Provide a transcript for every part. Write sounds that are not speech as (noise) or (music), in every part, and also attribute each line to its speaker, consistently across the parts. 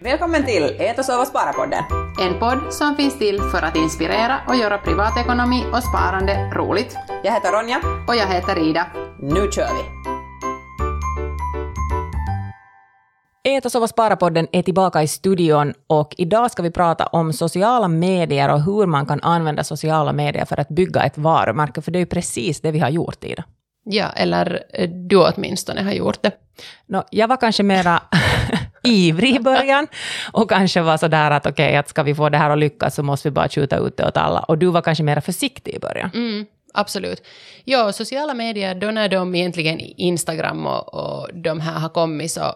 Speaker 1: Välkommen till Ät och sova spara-podden.
Speaker 2: En podd som finns till för att inspirera och göra privatekonomi och sparande roligt.
Speaker 1: Jag heter Ronja.
Speaker 2: Och jag heter Ida.
Speaker 1: Nu kör vi!
Speaker 3: Ät och sova spara-podden är tillbaka i studion och idag ska vi prata om sociala medier och hur man kan använda sociala medier för att bygga ett varumärke, för det är ju precis det vi har gjort, Ida.
Speaker 2: Ja, eller eh, du åtminstone har gjort det.
Speaker 3: No, jag var kanske mera ivrig i början och kanske var sådär att okej, okay, att ska vi få det här att lyckas så måste vi bara skjuta ut det åt alla. Och du var kanske mera försiktig i början.
Speaker 2: Mm, absolut. Ja, sociala medier, då när de egentligen Instagram och, och de här har kommit så,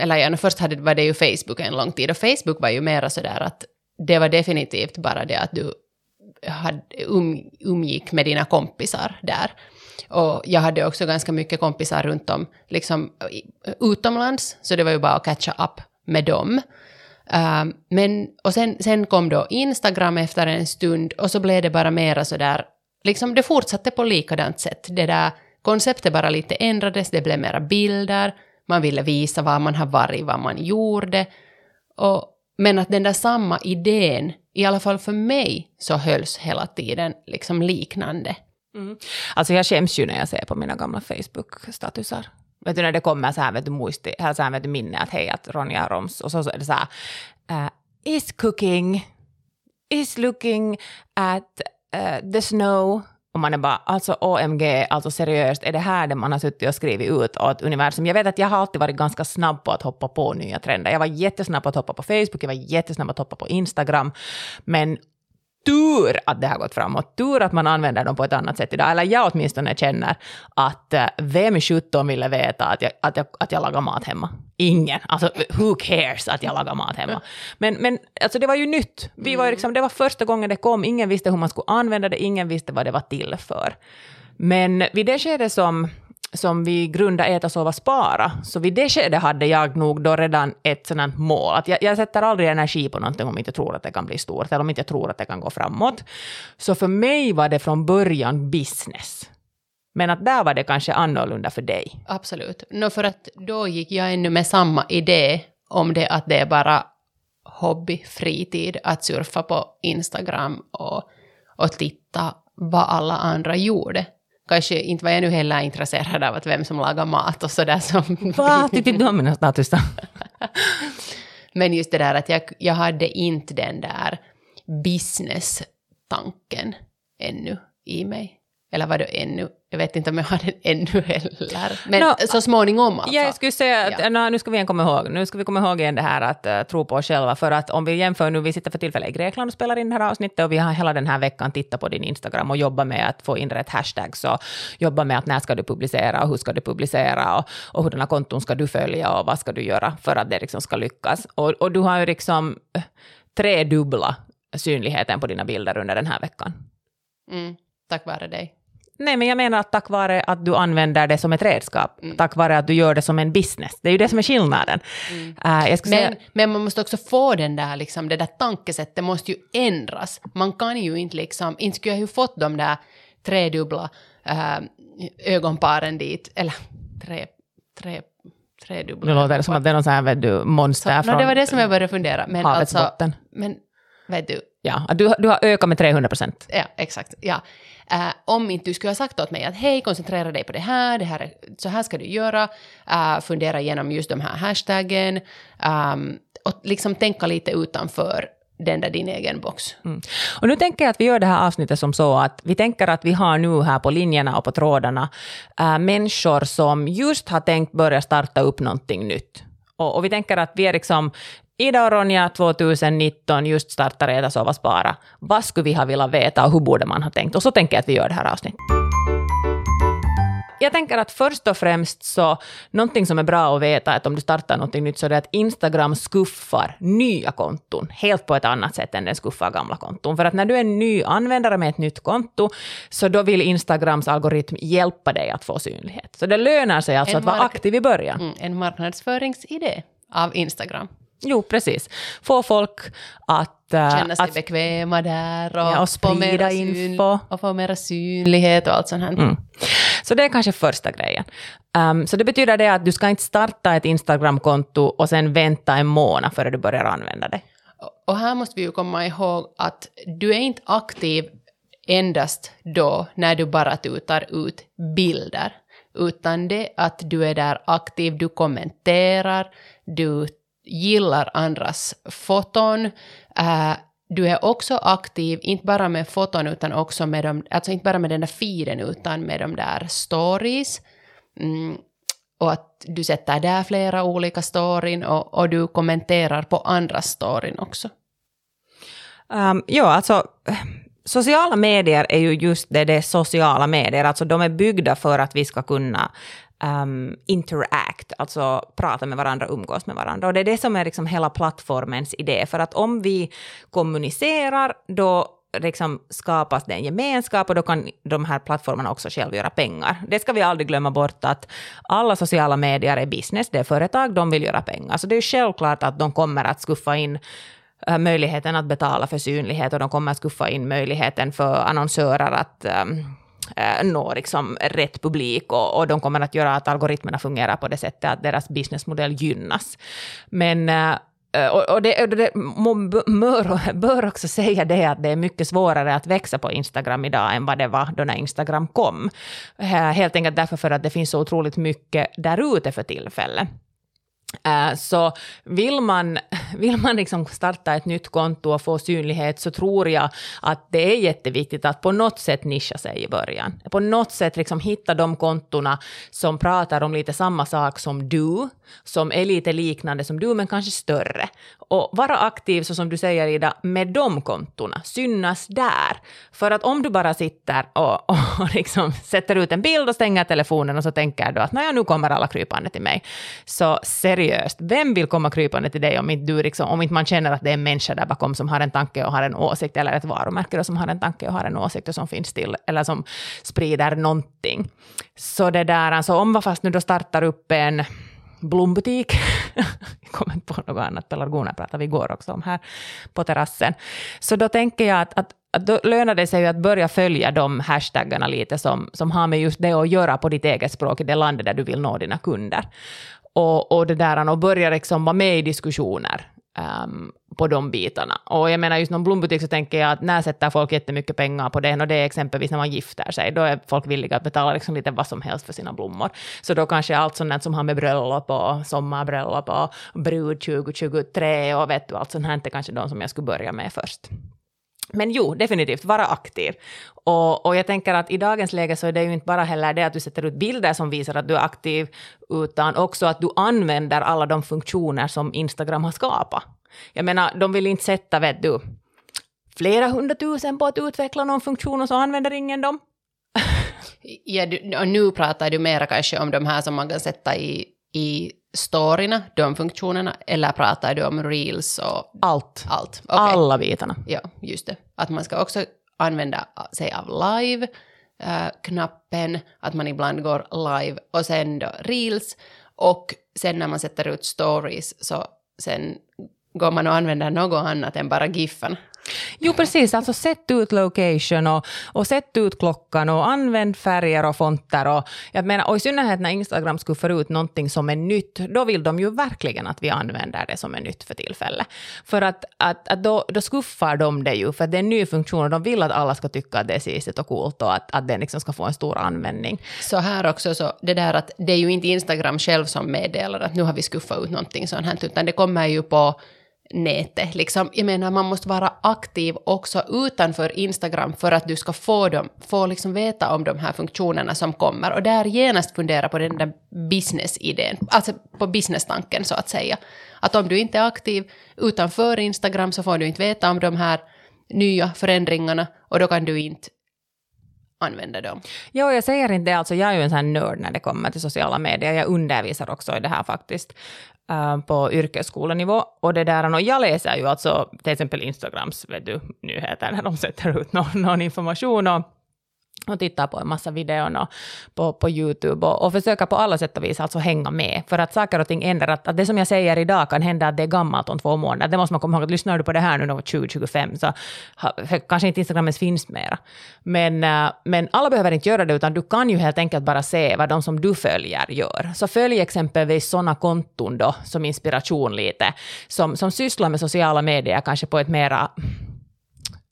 Speaker 2: eller ja, först hade, var det ju Facebook en lång tid och Facebook var ju mera sådär att det var definitivt bara det att du hade, um, umgick med dina kompisar där. Och jag hade också ganska mycket kompisar runt om, liksom utomlands, så det var ju bara att catcha up med dem. Uh, men, och sen, sen kom då Instagram efter en stund och så blev det bara mera sådär, liksom det fortsatte på likadant sätt. Det där konceptet bara lite ändrades, det blev mera bilder, man ville visa var man har varit, vad man gjorde. Och, men att den där samma idén, i alla fall för mig, så hölls hela tiden liksom liknande.
Speaker 3: Mm. Alltså jag skäms ju när jag ser på mina gamla Facebook-statusar. Vet du när det kommer så här, vet du, muisti, här, så här, vet du, minne att hej, att Ronja Roms, och så, så är det så här, uh, is cooking, is looking at uh, the snow, och man är bara, alltså OMG, alltså seriöst, är det här det man har suttit och skrivit ut åt universum? Jag vet att jag har alltid varit ganska snabb på att hoppa på nya trender. Jag var jättesnabb på att hoppa på Facebook, jag var jättesnabb på att hoppa på Instagram, men tur att det har gått framåt, tur att man använder dem på ett annat sätt idag. Eller jag åtminstone känner att eh, vem 17 ville veta att jag, att, jag, att jag lagar mat hemma? Ingen. Alltså who cares att jag lagar mat hemma? Men, men alltså, det var ju nytt. Vi var liksom, det var första gången det kom, ingen visste hur man skulle använda det, ingen visste vad det var till för. Men vid det skedet som som vi grundade Äta, sova, spara, så vid det skedet hade jag nog då redan ett sådant mål. Att jag, jag sätter aldrig energi på någonting om jag inte tror att det kan bli stort, eller om jag inte tror att det kan gå framåt. Så för mig var det från början business. Men att där var det kanske annorlunda för dig.
Speaker 2: Absolut. No, för att då gick jag ännu med samma idé om det att det är bara hobby, fritid, att surfa på Instagram och, och titta vad alla andra gjorde kanske inte var jag nu heller intresserad av att vem som lagar mat och sådär som...
Speaker 3: Va? Du om mina statusar?
Speaker 2: Men just det där att jag, jag hade inte den där business-tanken ännu i mig. Eller var det ännu? Jag vet inte om jag har den (laughs) ännu heller. Men no, så småningom alltså.
Speaker 3: Ja, jag skulle säga att ja. no, nu ska vi igen komma ihåg, nu ska vi komma ihåg igen det här att uh, tro på oss själva. För att om vi jämför nu, vi sitter för tillfället i Grekland och spelar in det här avsnittet och vi har hela den här veckan tittat på din Instagram och jobbat med att få in rätt hashtags och jobba med att när ska du publicera och hur ska du publicera och, och hurdana konton ska du följa och vad ska du göra för att det liksom ska lyckas. Och, och du har ju liksom eh, tredubbla synligheten på dina bilder under den här veckan.
Speaker 2: Mm, tack vare dig.
Speaker 3: Nej, men jag menar att tack vare att du använder det som ett redskap, mm. tack vare att du gör det som en business. Det är ju det som är skillnaden. Mm. Uh,
Speaker 2: men, säga... men, man måste också få den där, liksom, det där tankesättet måste ju ändras. Man kan ju inte liksom, inte skulle jag ju fått de där tredubbla uh, ögonparen dit, eller tre, tre tredubbla.
Speaker 3: Nu låter det som att det är någon sån här vet du, monster
Speaker 2: så, från no, Det var det som jag började fundera. Men
Speaker 3: havets
Speaker 2: alltså,
Speaker 3: botten.
Speaker 2: Men vet du...
Speaker 3: Ja, du, du har ökat med 300 procent.
Speaker 2: Ja, exakt. Ja. Äh, om inte du skulle ha sagt åt mig att hej, koncentrera dig på det här, det här är, så här ska du göra, äh, fundera igenom just de här hashtaggen um, och liksom tänka lite utanför den där din egen box.
Speaker 3: Mm. Och nu tänker jag att vi gör det här avsnittet som så att vi tänker att vi har nu här på linjerna och på trådarna äh, människor som just har tänkt börja starta upp någonting nytt. Och, och, vi tänker att vi är liksom Ida och Ronja 2019 just startar Äta, sova, spara. Vad skulle vi ha velat veta och hur borde man ha tänkt? Och så tänker jag att vi gör det här avsnittet. Jag tänker att först och främst så, någonting som är bra att veta är att om du startar någonting nytt så är det att Instagram skuffar nya konton helt på ett annat sätt än den skuffar gamla konton. För att när du är en ny användare med ett nytt konto så då vill Instagrams algoritm hjälpa dig att få synlighet. Så det lönar sig alltså en att vara aktiv i början. Mm,
Speaker 2: en marknadsföringsidé av Instagram.
Speaker 3: Jo, precis. Få folk att...
Speaker 2: Uh, Känna sig
Speaker 3: att,
Speaker 2: bekväma där och,
Speaker 3: ja, och sprida info.
Speaker 2: och få mera synlighet och allt sånt här. Mm.
Speaker 3: Så det är kanske första grejen. Um, så det betyder det att du ska inte starta ett Instagram-konto och sen vänta en månad före du börjar använda det.
Speaker 2: Och här måste vi ju komma ihåg att du är inte aktiv endast då när du bara tutar ut bilder, utan det att du är där aktiv, du kommenterar, du gillar andras foton, äh, du är också aktiv, inte bara med foton utan också med de, alltså inte bara med den där feeden utan med de där stories. Mm, och att du sätter där flera olika storyn och, och du kommenterar på andra storyn också.
Speaker 3: Um, ja, alltså sociala medier är ju just det, det är sociala medier, alltså de är byggda för att vi ska kunna um, interact, alltså prata med varandra, umgås med varandra. Och det är det som är liksom hela plattformens idé, för att om vi kommunicerar, då liksom skapas det en gemenskap och då kan de här plattformarna också själva göra pengar. Det ska vi aldrig glömma bort att alla sociala medier är business, det är företag, de vill göra pengar. Så det är självklart att de kommer att skuffa in eh, möjligheten att betala för synlighet och de kommer att skuffa in möjligheten för annonsörer att um, Eh, nå liksom rätt publik och, och de kommer att göra att algoritmerna fungerar på det sättet att deras businessmodell gynnas. Men eh, eh och, och det, det bör, (laughs) bör också säga det att det är mycket svårare att växa på Instagram idag än vad det var då när Instagram kom. Eh, helt enkelt därför för att det finns så otroligt mycket där ute för tillfället. Äh, så vill man, (laughs) vill man liksom starta ett nytt konto och få synlighet så tror jag att det är jätteviktigt att på något sätt nischa sig i början. På något sätt liksom hitta de kontona som pratar om lite samma sak som du, som är lite liknande som du men kanske större. Och vara aktiv, så som du säger Ida, med de kontona, synas där. För att om du bara sitter och, (laughs) och liksom sätter ut en bild och stänger telefonen och så tänker du att nu kommer alla krypande till mig. Så seriöst, vem vill komma krypande till dig om inte, du liksom, om inte man känner att det är en människa där bakom som har en tanke och har en åsikt, eller ett varumärke som har en tanke och har en åsikt och som finns till, eller som sprider någonting. Så det där, alltså om man fast nu då startar upp en blombutik. (laughs) jag kommer inte på något annat, pelargoner pratade vi igår också om här på terrassen. Så då tänker jag att, att, att då lönar det sig att börja följa de hashtaggarna lite som, som har med just det att göra på ditt eget språk i det landet där du vill nå dina kunder. Och, och det där och börja liksom vara med i diskussioner um, på de bitarna. Och jag menar just någon blombutik så tänker jag att när sätter folk jättemycket pengar på det, och det är exempelvis när man gifter sig, då är folk villiga att betala liksom lite vad som helst för sina blommor. Så då kanske allt sånt som har med bröllop och sommarbröllop och brud 2023 och vet du, allt sånt här är kanske de som jag skulle börja med först. Men jo, definitivt, vara aktiv. Och, och jag tänker att i dagens läge så är det ju inte bara heller det att du sätter ut bilder som visar att du är aktiv, utan också att du använder alla de funktioner som Instagram har skapat. Jag menar, de vill inte sätta, vet du, flera hundratusen på att utveckla någon funktion och så använder ingen dem.
Speaker 2: ja, du, och nu pratar du mera kanske om de här som man kan sätta i, i storyna, de funktionerna, eller pratar du om reels och...
Speaker 3: Allt.
Speaker 2: Allt.
Speaker 3: Okay. Alla bitarna.
Speaker 2: Ja, just det. Att man ska också använda sig av live-knappen, äh, att man ibland går live och sen då reels, och sen när man sätter ut stories så sen går man och använder något annat än bara giffen.
Speaker 3: Jo, precis. Alltså sätt ut location och, och sätt ut klockan och använd färger och fonter. Och, jag menar, och i synnerhet när Instagram skuffar ut någonting som är nytt, då vill de ju verkligen att vi använder det som är nytt för tillfället. För att, att, att då, då skuffar de det ju, för det är en ny funktion och de vill att alla ska tycka att det är sisigt och coolt och att, att den liksom ska få en stor användning.
Speaker 2: Så här också, så det där att det är ju inte Instagram själv som meddelar att nu har vi skuffat ut någonting sånt här, utan det kommer ju på nätet. Liksom, jag menar, man måste vara aktiv också utanför Instagram för att du ska få, dem, få liksom veta om de här funktionerna som kommer. Och där genast fundera på den där business-idén, alltså på business-tanken så att säga. Att om du inte är aktiv utanför Instagram så får du inte veta om de här nya förändringarna och då kan du inte använda dem.
Speaker 3: Jo, jag säger inte det, alltså jag är ju en sån här nörd när det kommer till sociala medier. Jag undervisar också i det här faktiskt Äh, på yrkesskolenivå. Och, det där, och jag läser ju alltså till exempel Instagrams vet du, nyheter när de sätter ut någon, någon information. Och, och tittar på en massa videon och på, på YouTube och, och försöker på alla sätt och vis alltså hänga med. För att saker och ting ändrar. Att, att det som jag säger idag kan hända att det är gammalt om två månader. Det måste man komma ihåg. Att lyssnar du på det här nu 2025 så ha, kanske inte Instagram ens finns mera. Men, eh, men alla behöver inte göra det utan du kan ju helt enkelt bara se vad de som du följer gör. Så följ exempelvis sådana konton då som inspiration lite. Som, som sysslar med sociala medier kanske på ett mera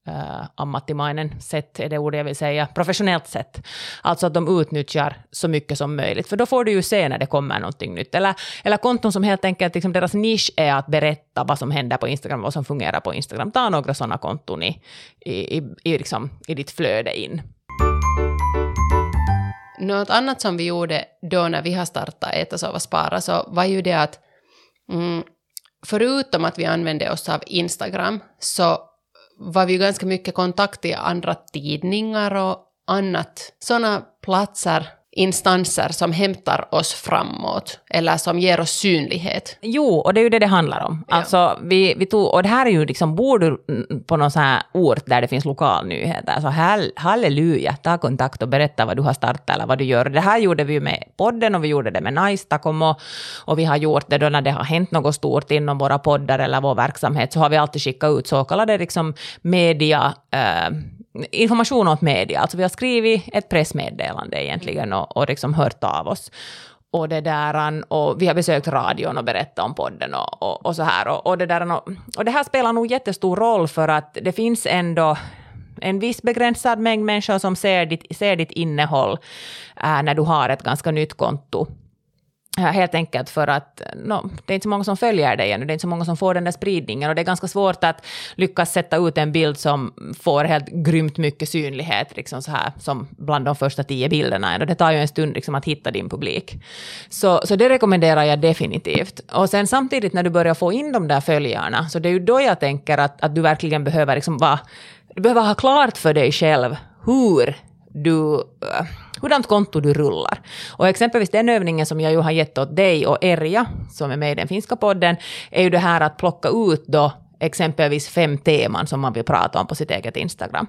Speaker 3: Uh, ammattimainen sätt, är det ordet jag vill säga, professionellt sätt. Alltså att de utnyttjar så mycket som möjligt, för då får du ju se när det kommer någonting nytt. Eller, eller konton som helt enkelt, liksom deras nisch är att berätta vad som händer på Instagram, vad som fungerar på Instagram. Ta några sådana konton i, i, i, i, liksom, i ditt flöde in.
Speaker 2: Något annat som vi gjorde då när vi har startat Äta, sova, spara så var ju det att mm, förutom att vi använde oss av Instagram så var vi ganska mycket kontakt i andra tidningar och annat. Sådana platser, instanser som hämtar oss framåt eller som ger oss synlighet.
Speaker 3: Jo, och det är ju det det handlar om.
Speaker 2: Ja.
Speaker 3: Alltså, vi, vi tog, och det här är ju liksom, bor du på någon sån här ort där det finns lokalnyheter, så hall, halleluja, ta kontakt och berätta vad du har startat eller vad du gör. Det här gjorde vi ju med podden och vi gjorde det med Naistakom och, och vi har gjort det då när det har hänt något stort inom våra poddar eller vår verksamhet, så har vi alltid skickat ut så kallade liksom media, eh, information åt media. Alltså vi har skrivit ett pressmeddelande egentligen och, och liksom hört av oss. Och, det där, och vi har besökt radion och berättat om podden och, och, och så här. Och, och, det där, och, och det här spelar nog jättestor roll för att det finns ändå en viss begränsad mängd människor som ser ditt, ser ditt innehåll äh, när du har ett ganska nytt konto. Helt enkelt för att no, det är inte så många som följer dig ännu, det är inte så många som får den där spridningen och det är ganska svårt att lyckas sätta ut en bild som får helt grymt mycket synlighet, liksom så här, som bland de första tio bilderna. Och det tar ju en stund liksom, att hitta din publik. Så, så det rekommenderar jag definitivt. Och sen samtidigt när du börjar få in de där följarna, så det är ju då jag tänker att, att du verkligen behöver liksom vara, du behöver ha klart för dig själv hur du, uh, hurdant konto du rullar. Och exempelvis den övningen som jag ju har gett åt dig och Erja, som är med i den finska podden, är ju det här att plocka ut då exempelvis fem teman som man vill prata om på sitt eget Instagram.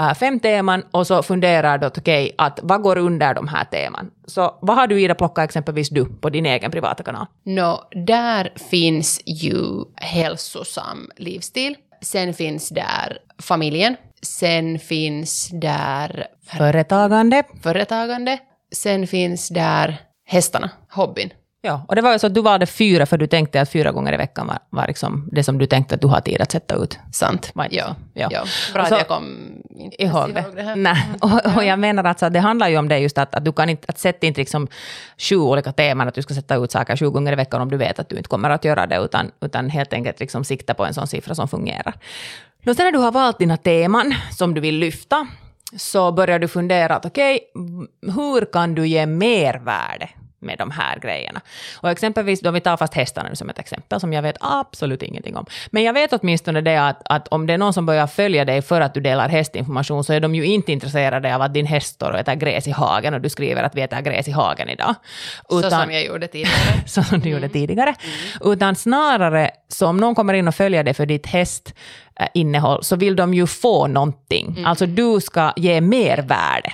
Speaker 3: Uh, fem teman och så funderar du att okej, okay, att vad går under de här teman? Så vad har du Ida plockat exempelvis du på din egen privata kanal?
Speaker 2: Nå, där finns ju hälsosam livsstil. Sen finns där familjen. Sen finns där
Speaker 3: Företagande.
Speaker 2: företagande. Sen finns där hästarna, hobbyn.
Speaker 3: Ja, och det var ju så att du valde fyra för du tänkte att fyra gånger i veckan var, var liksom det som du tänkte att du har tid att sätta ut.
Speaker 2: Sant. Ja, ja.
Speaker 3: Ja.
Speaker 2: Bra att jag kom inte
Speaker 3: ihåg det.
Speaker 2: här.
Speaker 3: Nej. (laughs) Och, och jag menar alltså att det handlar ju om det just att, att du kan inte, att sätta inte liksom sju olika teman, att du ska sätta ut saker sju gånger i veckan om du vet att du inte kommer att göra det, utan, utan helt enkelt liksom sikta på en sån siffra som fungerar. Då sen när du har valt dina teman som du vill lyfta, så börjar du fundera att okej, hur kan du ge mervärde med de här grejerna. Och exempelvis, då vi tar fast hästarna nu som ett exempel, som jag vet absolut ingenting om. Men jag vet åtminstone det att, att om det är någon som börjar följa dig för att du delar hästinformation, så är de ju inte intresserade av att din häst står och äter gräs i hagen och du skriver att vi äter gräs i hagen idag.
Speaker 2: Så som jag gjorde tidigare. (laughs)
Speaker 3: så som du gjorde tidigare. Utan snarare, så om någon kommer in och följer dig för ditt hästinnehåll, så vill de ju få någonting. Alltså du ska ge mervärde.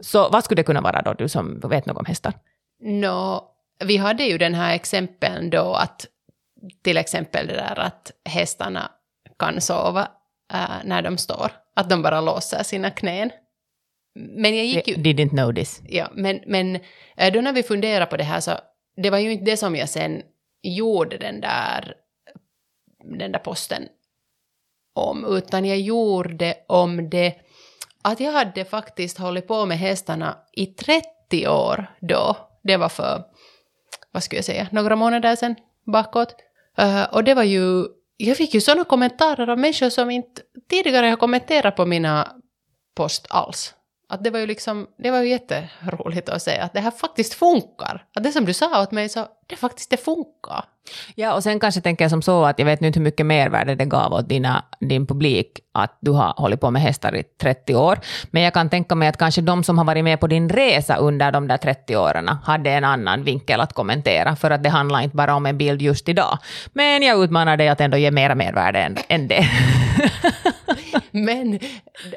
Speaker 3: Så vad skulle det kunna vara då, du som vet något om hästar?
Speaker 2: Nå, vi hade ju den här exempeln då att till exempel det där att hästarna kan sova äh, när de står. Att de bara låser sina knän. Men jag gick ju...
Speaker 3: Did inte know this.
Speaker 2: Ja, men, men äh, då när vi funderade på det här så det var ju inte det som jag sen gjorde den där, den där posten om, utan jag gjorde om det att jag hade faktiskt hållit på med hästarna i 30 år då. Det var för, vad skulle jag säga, några månader sedan bakåt. Uh, och det var ju, jag fick ju sådana kommentarer av människor som inte tidigare har kommenterat på mina post alls. Att det var ju liksom, det var ju jätteroligt att se att det här faktiskt funkar. Att det som du sa åt mig så, det faktiskt det funkar.
Speaker 3: Ja, och sen kanske tänker jag som så att jag vet nu inte hur mycket mervärde det gav åt dina, din publik att du har hållit på med hästar i 30 år. Men jag kan tänka mig att kanske de som har varit med på din resa under de där 30 åren hade en annan vinkel att kommentera, för att det handlar inte bara om en bild just idag. Men jag utmanar dig att ändå ge mera mervärde än, än det. (laughs) (laughs)
Speaker 2: Men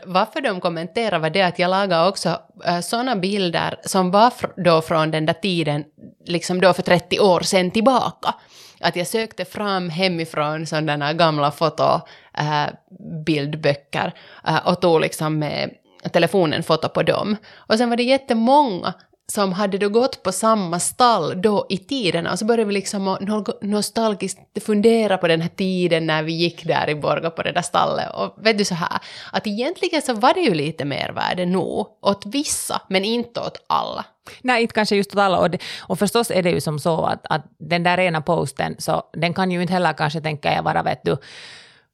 Speaker 2: varför de kommenterade var det att jag lagade också eh, äh, sådana bilder som var fr- då från den där tiden, liksom då för 30 år sedan tillbaka. Att jag sökte fram hemifrån sådana gamla fotobildböcker eh, äh, eh, äh, och tog liksom med telefonen foto på dem. Och sen var det jättemånga som hade då gått på samma stall då i tiden. Och så började vi liksom nostalgiskt fundera på den här tiden när vi gick där i Borgå på det där stallet. Och vet du så här, att egentligen så var det ju lite mervärde nog åt vissa, men inte åt alla.
Speaker 3: Nej, inte kanske just åt alla. Och, det, och förstås är det ju som så att, att den där ena posten, så den kan ju inte heller kanske tänka jag vara, vet du,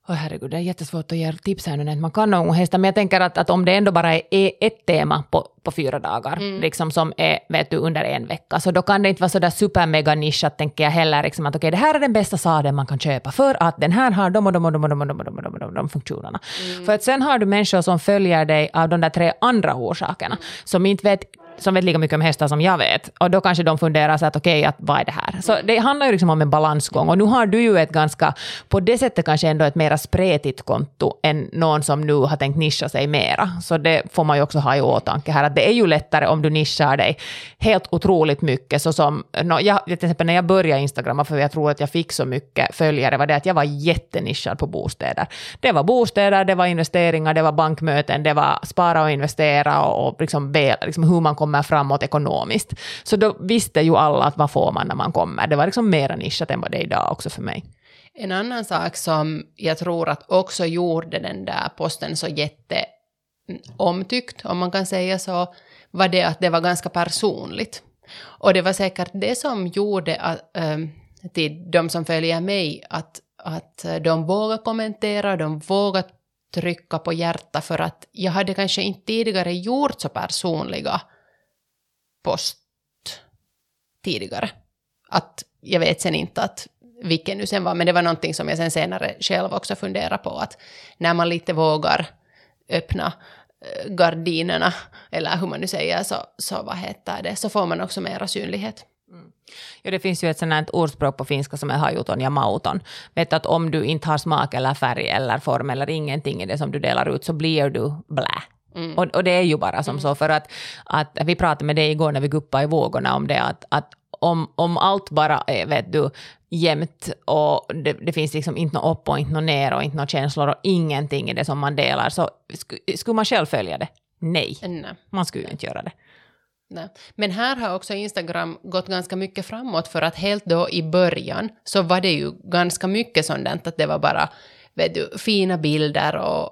Speaker 3: Åh herregud, det är jättesvårt att ge tips här nu, man kan nog hästar, men jag tänker att, att om det ändå bara är ett tema på, på fyra dagar,
Speaker 2: Mm.
Speaker 3: liksom som är vet du, under en vecka, så då kan det inte vara sådär supermega nischat, tänker jag heller, liksom att okej, det här är den bästa sadeln man kan köpa, för att den här har de och de och de och de och de och de och de, och de, de funktionerna.
Speaker 2: Mm.
Speaker 3: För att sen har du människor som följer dig av de där tre andra orsakerna, som inte vet som vet lika mycket om hästar som jag vet. Och då kanske de funderar så att okej, att vad är det här? Så det handlar ju liksom om en balansgång. Och nu har du ju ett ganska, på det sättet kanske ändå ett mera spretigt konto än någon som nu har tänkt nischa sig mera. Så det får man ju också ha i åtanke här, att det är ju lättare om du nischar dig helt otroligt mycket. Så som, no, jag, till exempel när jag började Instagramma, för jag tror att jag fick så mycket följare, var det att jag var jättenischad på bostäder. Det var bostäder, det var investeringar, det var bankmöten, det var spara och investera och, och liksom, be, liksom hur man kommer framåt ekonomiskt. Så då visste ju alla att vad får man när man kommer. Det var liksom mera nischat än vad det är idag också för mig.
Speaker 2: En annan sak som jag tror att också gjorde den där posten så jätte mm, omtyckt, om man kan säga så, var det att det var ganska personligt. Och det var säkert det som gjorde att, äh, ehm, till de som följer mig att, att de vågar kommentera, de vågar trycka på hjärta för att jag hade kanske inte tidigare gjort så personliga post tidigare. Att jag vet sen inte att vilken nu sen var, men det var någonting som jag sen senare själv också funderade på, att när man lite vågar öppna eh, gardinerna, eller hur man nu säger, så, så vad heter det, så får man också mera synlighet. Mm.
Speaker 3: Ja, det finns ju ett sånt här ordspråk på finska som är hajuton ja mauton. Vet att om du inte har smak eller färg eller form eller ingenting i det som du delar ut så blir du blä.
Speaker 2: Mm.
Speaker 3: Och, och det är ju bara som så för att, att vi pratade med dig igår när vi guppade i vågorna om det att, att om, om allt bara är vet du, jämnt och det, det finns liksom inte något upp och inte något ner och inte några känslor och ingenting i det som man delar så sk- skulle man själv följa det? Nej,
Speaker 2: Nej.
Speaker 3: man skulle ju inte göra det.
Speaker 2: Nej. Men här har också Instagram gått ganska mycket framåt för att helt då i början så var det ju ganska mycket sånt att det var bara vet du, fina bilder och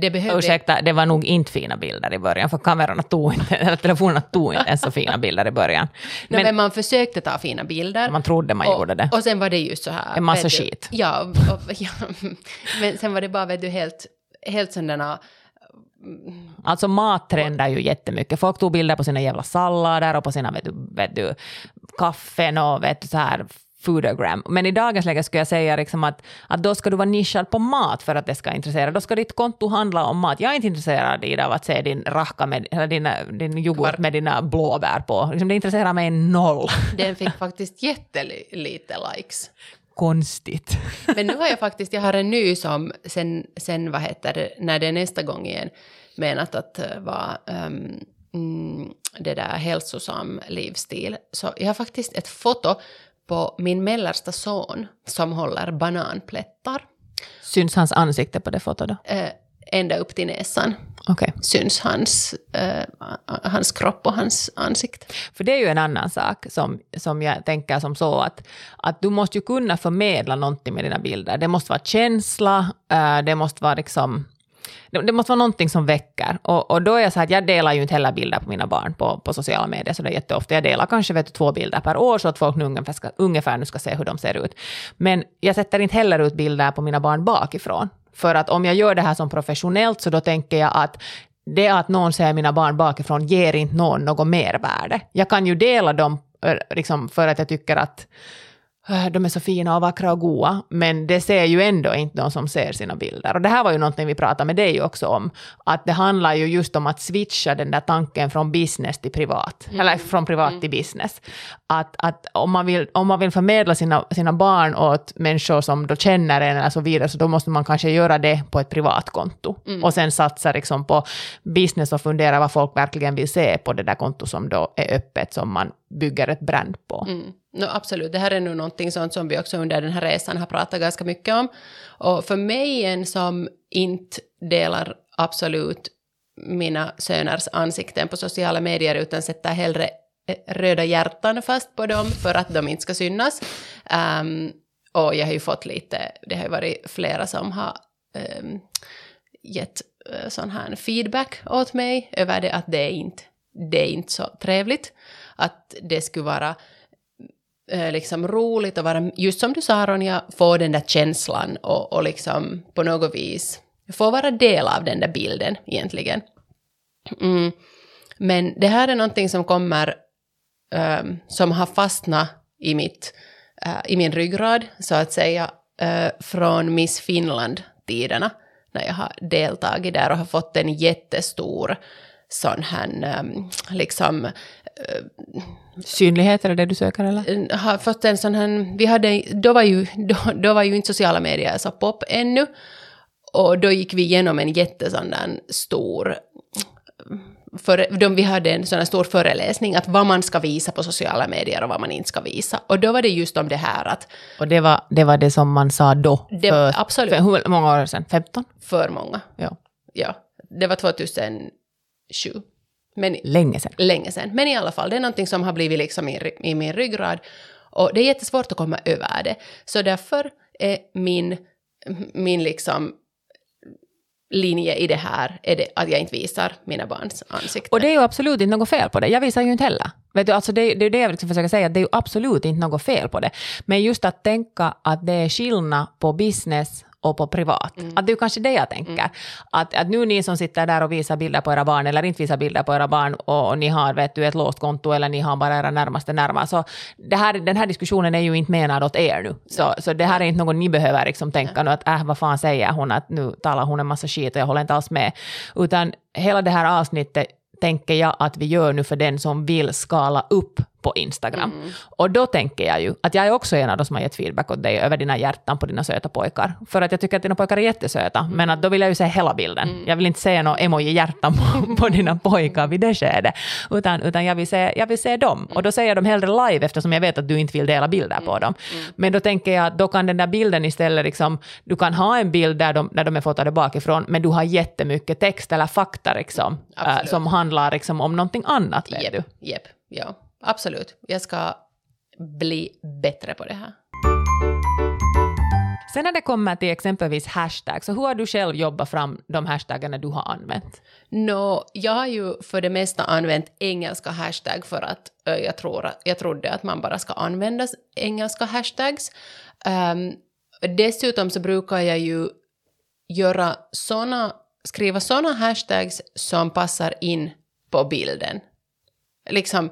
Speaker 2: det behövde...
Speaker 3: Ursäkta, det var nog inte fina bilder i början, för kamerorna tog inte, (laughs) eller telefonerna tog inte ens så fina (laughs) bilder i början.
Speaker 2: Men,
Speaker 3: Men,
Speaker 2: men man försökte ta fina bilder.
Speaker 3: man trodde man
Speaker 2: och,
Speaker 3: gjorde det.
Speaker 2: Och sen var det ju så här...
Speaker 3: En massa
Speaker 2: du,
Speaker 3: skit.
Speaker 2: Ja, och, (laughs) ja, men sen var det bara vet du, helt, helt sådana...
Speaker 3: Alltså mat trendar ju jättemycket. Folk tog bilder på sina jävla sallader och på sina vet du, vet du, kaffen och vet du, så här foodagram. Men i dagens läge skulle jag säga liksom att, att då ska du vara nischad på mat för att det ska intressera. Då ska ditt konto handla om mat. Jag är inte intresserad i av att se din racka med, eller din, din yoghurt med dina blåbär på. Liksom det intresserar mig noll. (laughs)
Speaker 2: Den fick faktiskt jättelite likes.
Speaker 3: Konstigt.
Speaker 2: Men nu har jag faktiskt, jag har en ny som sen, sen vad heter det, när det är nästa gång igen, menat att eh, vara um, det där hälsosam livsstil. Så jag har faktiskt ett foto på min mellersta son som håller bananplättar.
Speaker 3: Syns hans ansikte på det fotot då?
Speaker 2: Eh, ända upp till näsan
Speaker 3: Okej.
Speaker 2: syns hans, eh, hans kropp och hans ansikte.
Speaker 3: För det är ju en annan sak som, som jag tänker som så att, att du måste ju kunna förmedla någonting med dina bilder. Det måste vara känsla, eh, det måste vara liksom det, det måste vara någonting som väcker. Och, och då är jag så här att jag delar ju inte heller bilder på mina barn på, på sociala medier så det är jätteofta. Jag delar kanske vet du, två bilder per år så att folk nu ungefär, ska, ungefär nu ska se hur de ser ut. Men jag sätter inte heller ut bilder på mina barn bakifrån. För att om jag gör det här som professionellt så då tänker jag att det att någon ser mina barn bakifrån ger inte någon något mervärde. Jag kan ju dela dem eh, liksom, för att jag tycker att de är så fina och vackra och goa, men det ser ju ändå inte de som ser sina bilder. Och det här var ju någonting vi pratade med dig också om, att det handlar ju just om att switcha den där tanken från business till privat, eller från privat till business. Att, att om, man vill, om man vill förmedla sina, sina barn åt människor som då känner en eller så vidare, så då måste man kanske göra det på ett privat konto. Och sen satsa liksom på business och fundera vad folk verkligen vill se på det där konto som då är öppet, som man bygger ett brand på.
Speaker 2: Mm. No, absolut, det här är nu någonting sånt som vi också under den här resan har pratat ganska mycket om. Och för mig en som inte delar absolut mina söners ansikten på sociala medier utan sätter hellre eh, röda hjärtan fast på dem för att de inte ska synas. Um, och jag har ju fått lite, det har ju varit flera som har um, gett uh, sån här feedback åt mig över det att det är inte, det är inte så trevligt. Att det skulle vara eh, liksom roligt att vara, just som du sa Ronja, få den där känslan och, och liksom på något vis få vara del av den där bilden egentligen. Mm. Men det här är någonting som kommer, um, som har fastnat i, mitt, uh, i min ryggrad, så att säga, uh, från Miss Finland-tiderna, när jag har deltagit där och har fått en jättestor sån här, um, liksom,
Speaker 3: Synlighet är det det du söker eller?
Speaker 2: har fått en sån här, vi hade, då var ju, (laughs) då, då var ju inte sociala medier så pop ännu, och då gick vi igenom en jättesån där stor, för, de, vi hade en sån här stor föreläsning att vad man ska visa på sociala medier och vad man inte ska visa. Och då var det just om det här att
Speaker 3: Och det var det, var det som man sa då?
Speaker 2: Det-
Speaker 3: för,
Speaker 2: absolut.
Speaker 3: För hur många år sedan? 15?
Speaker 2: för många,
Speaker 3: Ja.
Speaker 2: ja, det var 2007. Men
Speaker 3: Länge sedan.
Speaker 2: länge sedan. Men i alla fall, det är någonting som har blivit liksom i, i min ryggrad. Och det är jättesvårt att komma över det. Så därför är min, min liksom linje i det här är det att jag inte visar mina barns ansikten.
Speaker 3: Och det är ju absolut inte något fel på det. Jag visar ju inte heller. Vet du, alltså det, det är det jag liksom försöker säga, det är ju absolut inte något fel på det. Men just att tänka att det är skillnad på business och på privat. Att det är ju kanske det jag tänker. Att, att nu ni som sitter där och visar bilder på era barn eller inte visar bilder på era barn och, och ni har vet du, ett låst konto eller ni har bara era närmaste närmare. Så det här, den här diskussionen är ju inte menad åt er nu. Så, så det här är inte något ni behöver liksom tänka nu att äh, vad fan säger hon att nu talar hon en massa skit och jag håller inte alls med. Utan hela det här avsnittet tänker jag att vi gör nu för den som vill skala upp på Instagram. Och då tänker jag ju att jag är också en av de som har gett feedback åt dig över dina hjärtan på dina söta pojkar. För att jag tycker att dina pojkar är jättesöta, men att då vill jag ju se hela bilden. Jag vill inte se några emoji-hjärtan på, på dina (laughs) pojkar vid det skedet, utan, utan jag, vill se, jag vill se dem. Och då säger jag dem hellre live eftersom jag vet att du inte vill dela bilder på dem. Men då tänker jag att då kan den där bilden istället, liksom, du kan ha en bild där de, där de är fotade bakifrån, men du har jättemycket text eller fakta liksom, äh, som handlar liksom om någonting annat. Vet du.
Speaker 2: Jep, ja, absolut. Jag ska bli bättre på det här.
Speaker 3: Sen när det kommer till exempelvis hashtag, så hur har du själv jobbat fram de hashtaggarna du har använt?
Speaker 2: Nå, jag har ju för det mesta använt engelska hashtag för att jag, tror, jag trodde att man bara ska använda engelska hashtags. Um, dessutom så brukar jag ju göra såna, skriva såna hashtags som passar in på bilden. Liksom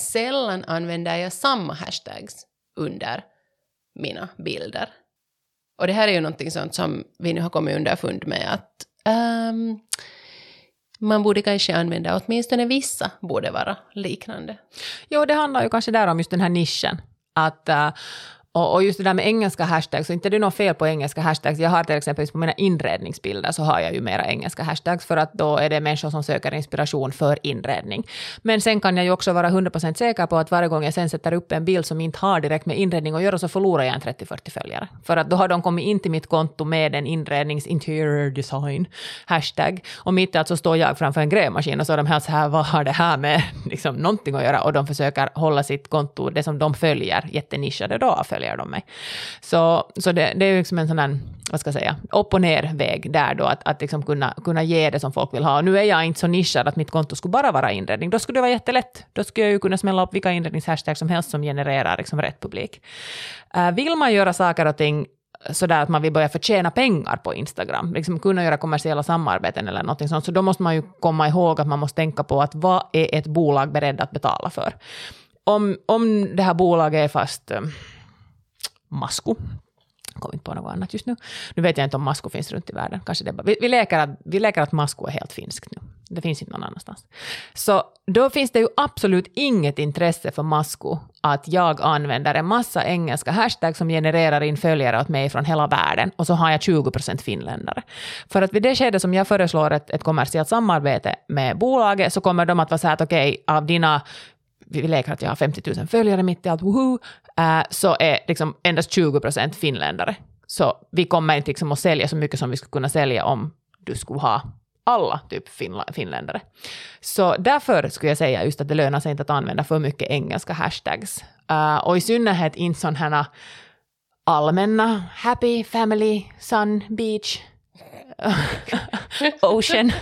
Speaker 2: sällan använder jag samma hashtags under mina bilder. Och det här är ju någonting sånt som vi nu har kommit underfund med att um, man borde kanske använda, åtminstone vissa borde vara liknande.
Speaker 3: Jo, det handlar ju kanske där om just den här nischen. Att, uh, och, och just det där med engelska hashtags, så inte det är något fel på engelska hashtags. Jag har till exempel på mina inredningsbilder så har jag ju mera engelska hashtags för att då är det människor som söker inspiration för inredning. Men sen kan jag ju också vara 100% säker på att varje gång jag sen sätter upp en bild som inte har direkt med inredning att göra så förlorar jag en 30-40 följare. För att då har de kommit in till mitt konto med en inrednings interior design hashtag och mitt i allt så står jag framför en grävmaskin och så är de här så här, vad har det här med (laughs) liksom, någonting att göra? Och de försöker hålla sitt konto, det som de följer, jättenischade, då följer de mig. Så, så det, det är ju liksom en sån här, vad ska jag säga, upp och ner väg där då, att, att liksom kunna, kunna ge det som folk vill ha. Och nu är jag inte så nischad att mitt konto skulle bara vara inredning, då skulle det vara jättelätt. Då skulle jag ju kunna smälla upp vilka inredningshashtags som helst som genererar liksom rätt publik. Uh, vill man göra saker och ting sådär att man vill börja förtjäna pengar på Instagram, liksom kunna göra kommersiella samarbeten eller något sånt, så då måste man ju komma ihåg att man måste tänka på att vad är ett bolag beredd att betala för? om, om det här bolaget är fast ähm, Masku, kommer inte på något annat just nu. Nu vet jag inte om Masku finns runt i världen. Kanske det bara, vi, vi, leker att, vi leker att Masku är helt finskt nu. Det finns inte någon annanstans. Så då finns det ju absolut inget intresse för Masku att jag använder en massa engelska hashtags som genererar in följare åt mig från hela världen och så har jag 20 procent finländare. För att vid det skede som jag föreslår ett, ett kommersiellt samarbete med bolaget så kommer de att vara så här att okej, okay, av dina vi leker att jag har 50 000 följare mitt i allt, woho, Eh, så är liksom endast 20 procent finländare. Så vi kommer inte liksom att sälja så mycket som vi skulle kunna sälja om du skulle ha alla typ finla- finländare. Så därför skulle jag säga just att det lönar sig inte att använda för mycket engelska hashtags. Uh, och i synnerhet inte sådana här allmänna happy, family, sun, beach, (laughs) ocean,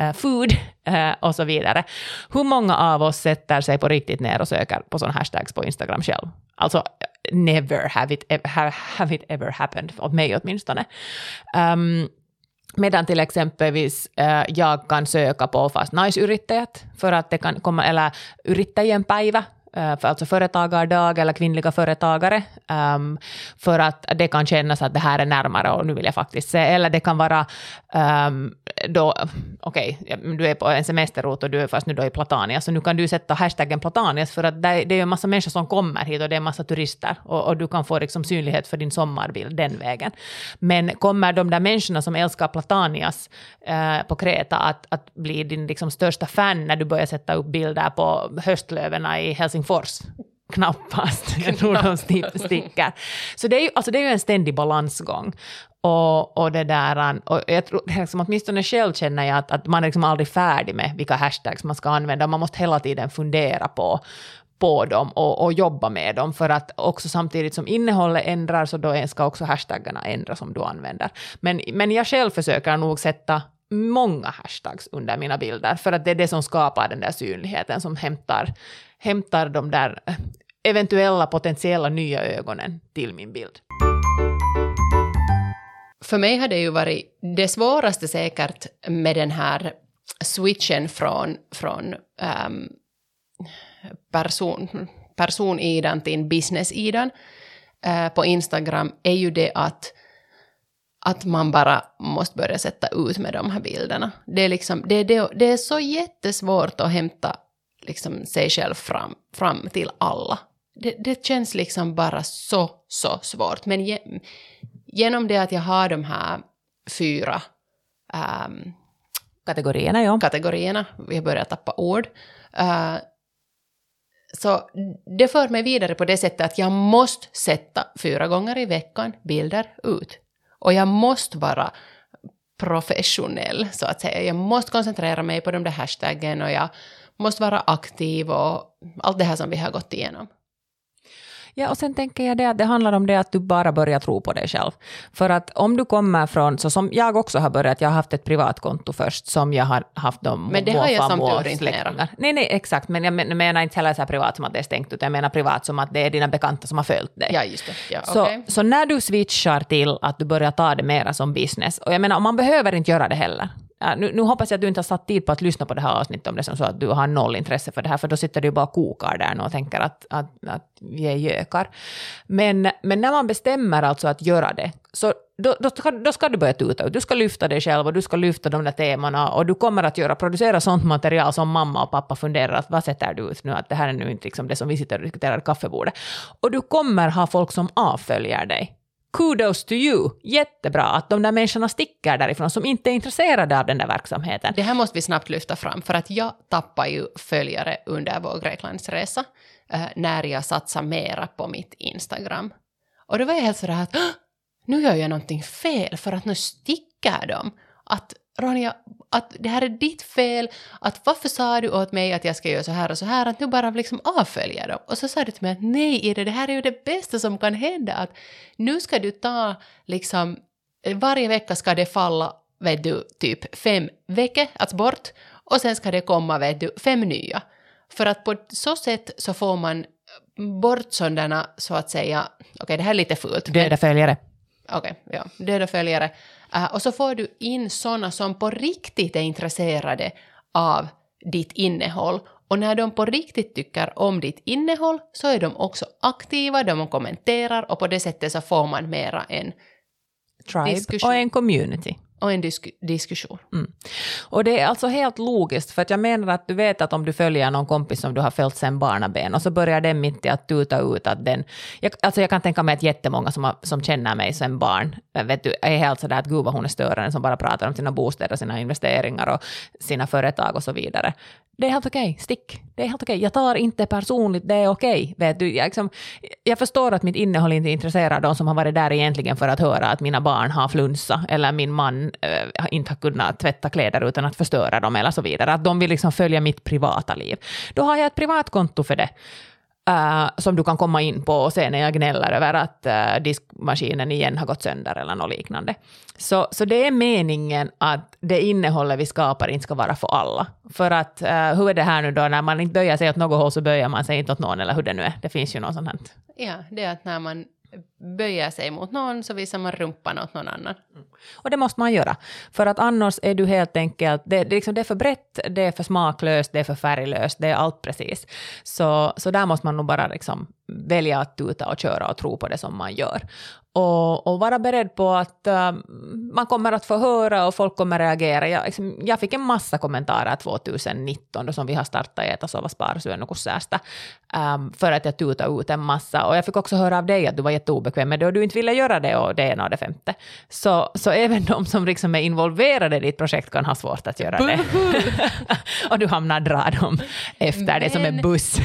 Speaker 3: uh, food uh, och så vidare. Hur många av oss sätter sig på riktigt ner och söker på sådana hashtags på Instagram själv? Alltså, never have it, have, have it ever happened, åt mig åtminstone. Um, Medan till exempelvis äh, jag kan söka på fast naisyrittäjät för att det kan komma, eller yrittäjien päivä Eh, för alltså företagardag eller kvinnliga företagare, um, för att det kan kännas att det här är närmare och nu vill jag faktiskt se. Eller det kan vara um, då, okej, okay, du är på en semesterort och du är fast nu då i Platania, så nu kan du sätta hashtaggen Platanias för att det, är ju en massa människor som kommer hit och det är en massa turister och, och, du kan få liksom synlighet för din sommarbild den vägen. Men kommer de där människorna som älskar Platanias uh, på Kreta att, att bli din liksom största fan när du börjar sätta upp bilder på höstlöven i Helsingfors Helsingfors. Knappast. (laughs) Jag tror de sticker. Så det är, ju, alltså det är ju en ständig balansgång. Och, och det där, och jag tror, liksom, åtminstone själv känner jag att, att man är liksom aldrig färdig med vilka hashtags man ska använda. Man måste hela tiden fundera på, på dem och, och jobba med dem för att också samtidigt som innehållet ändras så då ska också hashtaggarna ändras som du använder. Men, men jag själv försöker nog sätta många hashtags under mina bilder för att det är det som skapar den där synligheten som hämtar, hämtar de där eh, eventuella potentiella nya ögonen till min bild.
Speaker 2: För mig har det ju varit det svåraste säkert med den här switchen från, från um, person, personidan till business-idan uh, eh, på Instagram är ju det att att man bara måste börja sätta ut med de här bilderna. Det är, liksom, det, det, det är så jättesvårt att hämta liksom sig själv fram, fram till alla. Det, det känns liksom bara så, så svårt. Men ge, genom det att jag har de här fyra um,
Speaker 3: kategorierna, ja.
Speaker 2: kategorierna, vi börjar tappa ord, uh, så det för mig vidare på det sättet att jag måste sätta fyra gånger i veckan bilder ut. Och jag måste vara professionell, så att säga. Jag måste koncentrera mig på de där hashtaggen och jag måste vara aktiv och allt det här som vi har gått igenom.
Speaker 3: Ja, och sen tänker jag det att det handlar om det att du bara börjar tro på dig själv. För att om du kommer från, så som jag också har börjat, jag har haft ett privatkonto först som jag har haft de
Speaker 2: Men det har jag som tur inte mera.
Speaker 3: Nej, nej, exakt, men jag menar inte heller så här privat som att det är stängt, utan jag menar privat som att det är dina bekanta som har följt dig.
Speaker 2: Ja, just det. Ja,
Speaker 3: så,
Speaker 2: okay.
Speaker 3: så när du switchar till att du börjar ta det mera som business, och jag menar, man behöver inte göra det heller. Äh, nu, nu, hoppas jag att du inte har satt tid på att lyssna på det här avsnittet om det är så att du har noll intresse för det här, för då sitter du bara och kokar där och tänker att, att, att vi är gökar. Men, men när man bestämmer alltså att göra det, så då, då, ska, då ska du börja tuta ut. Du ska lyfta dig själv och du ska lyfta de där temana och du kommer att göra, producera sånt material som mamma och pappa funderar att vad sätter du ut nu, att det här är nu inte liksom det som vi sitter och diskuterar i kaffebordet. Och du kommer ha folk som avföljer dig kudos to you. Jättebra att de där människorna sticker därifrån som inte är intresserade av den där verksamheten.
Speaker 2: Det här måste vi snabbt lyfta fram för att jag tappade ju följare under vår Greklandsresa eh, när jag satsade mera på mitt Instagram. Och då var jag helt sådär att nu gör jag någonting fel för att nu sticker de. Att Ronja, att det här är ditt fel, att varför sa du åt mig att jag ska göra så här och så här, att nu bara liksom avfölja dem. Och så sa du till mig att nej Ida, det här är ju det bästa som kan hända, att nu ska du ta liksom, varje vecka ska det falla, vet du, typ fem veckor, alltså bort, och sen ska det komma, vet du, fem nya. För att på så sätt så får man bort sådana, så att säga, okej okay, det här är lite fult.
Speaker 3: Döda följare.
Speaker 2: Okej, okay, ja, döda följare. Uh, och så får du in sådana som på riktigt är intresserade av ditt innehåll Och när de på riktigt tycker om ditt innehåll så är de också aktiva, de kommenterar och på det sättet så får man mera en,
Speaker 3: Tribe
Speaker 2: Diskussion.
Speaker 3: och en community
Speaker 2: och en disk diskussion.
Speaker 3: Mm. Och det är alltså helt logiskt, för att jag menar att du vet att om du följer någon kompis som du har följt sedan barnaben och så börjar den mitt i att tuta ut att den... Jag, alltså jag kan tänka mig att jättemånga som, har, som känner mig sedan barn eh, vet du, är helt sådär att gud vad hon är störande som bara pratar om sina bostäder, sina investeringar och sina företag och så vidare. Det är helt okej, stick. Det är helt okej. Jag tar inte personligt, det är okej. Vet du, jag, liksom, jag förstår att mitt innehåll inte intresserar de som har varit där egentligen för att höra att mina barn har flunsa eller min man äh, inte har kunnat tvätta kläder utan att förstöra dem eller så vidare. Att de vill liksom följa mitt privata liv. Då har jag ett privatkonto för det. Äh, som du kan komma in på och se när jag gnäller över att uh, diskmaskinen igen har gått sönder eller något liknande. Så, så det är meningen att det innehållet vi skapar inte ska vara för alla. För att uh, hur är det här nu då, när man inte böjer sig åt något håll så böjer man sig inte åt någon eller hur det nu är. Det finns ju något sånt här.
Speaker 2: Ja, det är att när man böjer sig mot någon så visar man rumpan åt någon annan. Mm.
Speaker 3: Och det måste man göra. För att annars är du helt enkelt, det, det, är liksom, det är för brett, det är för smaklöst, det är för färglöst, det är allt precis. Så, så där måste man nog bara liksom välja att tuta och köra och tro på det som man gör. Och, och vara beredd på att uh, man kommer att få höra och folk kommer reagera. Jag, liksom, jag fick en massa kommentarer 2019 då som vi har startat i Äta, sova, spara, syö, något särsta, um, för att jag tutade ut en massa. Och jag fick också höra av dig att du var jätteobekväm med det och du inte ville göra det och det ena och det femte. Så, så även de som liksom är involverade i ditt projekt kan ha svårt att göra det. (laughs) och du hamnar dra dem efter det som en
Speaker 2: Men-
Speaker 3: buss.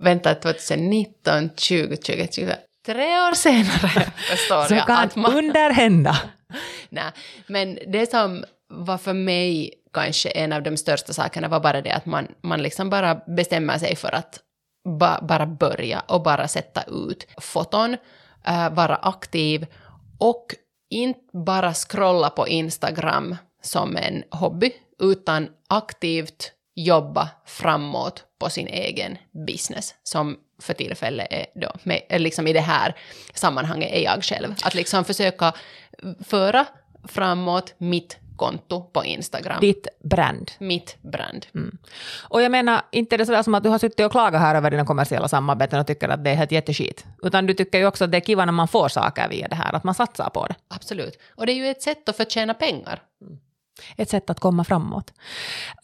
Speaker 2: Vänta, 2019, 20, 20, 20, tre år senare (laughs) förstår
Speaker 3: Så
Speaker 2: jag
Speaker 3: kan
Speaker 2: att man...
Speaker 3: underhända. (laughs)
Speaker 2: Nej, men det som var för mig kanske en av de största sakerna var bara det att man, man liksom bara bestämmer sig för att ba, bara börja och bara sätta ut foton, äh, vara aktiv och inte bara scrolla på Instagram som en hobby, utan aktivt jobba framåt på sin egen business, som för tillfället är då, med, liksom i det här sammanhanget är jag själv. Att liksom försöka föra framåt mitt konto på Instagram.
Speaker 3: Ditt brand.
Speaker 2: Mitt brand.
Speaker 3: Mm. Och jag menar, inte det sådär som att du har suttit och klagat här över dina kommersiella samarbeten och tycker att det är helt jätteskit. Utan du tycker ju också att det är kiva när man får saker via det här, att man satsar på det.
Speaker 2: Absolut. Och det är ju ett sätt att förtjäna pengar.
Speaker 3: Ett sätt att komma framåt.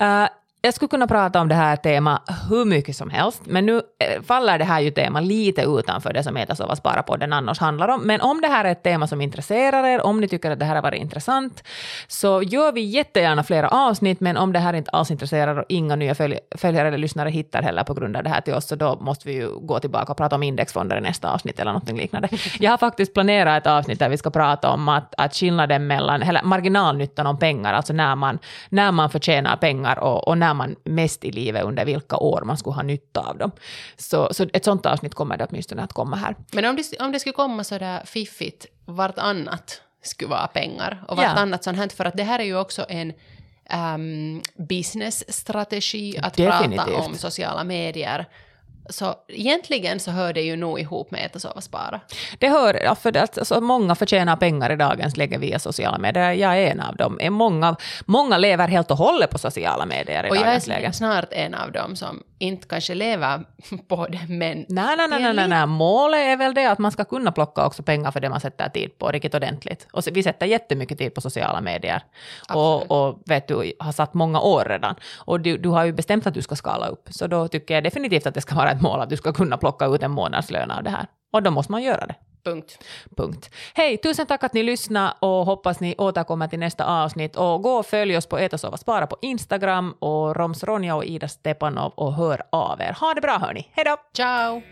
Speaker 3: Uh, jag skulle kunna prata om det här temat hur mycket som helst, men nu eh, faller det här ju tema lite utanför det som heter Sova spara podden annars handlar om. Men om det här är ett tema som intresserar er, om ni tycker att det här har varit intressant, så gör vi jättegärna flera avsnitt, men om det här inte alls intresserar och inga nya följ följare eller lyssnare hittar heller på grund av det här till oss, så då måste vi ju gå tillbaka och prata om indexfonder i nästa avsnitt eller något liknande. Jag har faktiskt planerat ett avsnitt där vi ska prata om att, att skillnaden mellan, eller marginalnyttan om pengar, alltså när man, när man förtjänar pengar och, och när man mest i livet under vilka år man skulle ha nytta av dem. Så, så ett sånt avsnitt kommer det åtminstone att komma här.
Speaker 2: Men om det, om det skulle komma så där fiffigt, vartannat skulle vara pengar och
Speaker 3: Ja.
Speaker 2: vartannat sånt här, för att det här är ju också en um, businessstrategi att
Speaker 3: Definitivt.
Speaker 2: prata om sociala medier. Så egentligen så hör det ju nog ihop med äta, sova, spara.
Speaker 3: Det hör, ja, för att alltså, många förtjänar pengar i dagens läge via sociala medier. Jag är en av dem. Är Många, många lever helt och hållet på sociala medier i
Speaker 2: Och jag
Speaker 3: dagens
Speaker 2: är
Speaker 3: läge.
Speaker 2: snart en av dem som inte kanske lever (laughs) på det, men
Speaker 3: Nej, nej, nej, nej, nej, nej. Målet är väl det att man ska kunna plocka också pengar för det man sätter tid på, riktigt ordentligt. Och vi sätter jättemycket tid på sociala medier.
Speaker 2: Absolut.
Speaker 3: Och, och vet du, har satt många år redan. Och du, du har ju bestämt att du ska skala upp. Så då tycker jag definitivt att det ska vara ett mål att du ska kunna plocka ut en månadslön av det här. Och då måste man göra det.
Speaker 2: punkt.
Speaker 3: Punkt. Hej, tusen tack att ni lyssnade och hoppas ni återkommer till nästa avsnitt. Och gå och följ oss på Äta, sova, spara på Instagram och Roms Ronja och Ida Stepanov och hör av er. Ha det bra hörni. Hej då!
Speaker 2: Ciao!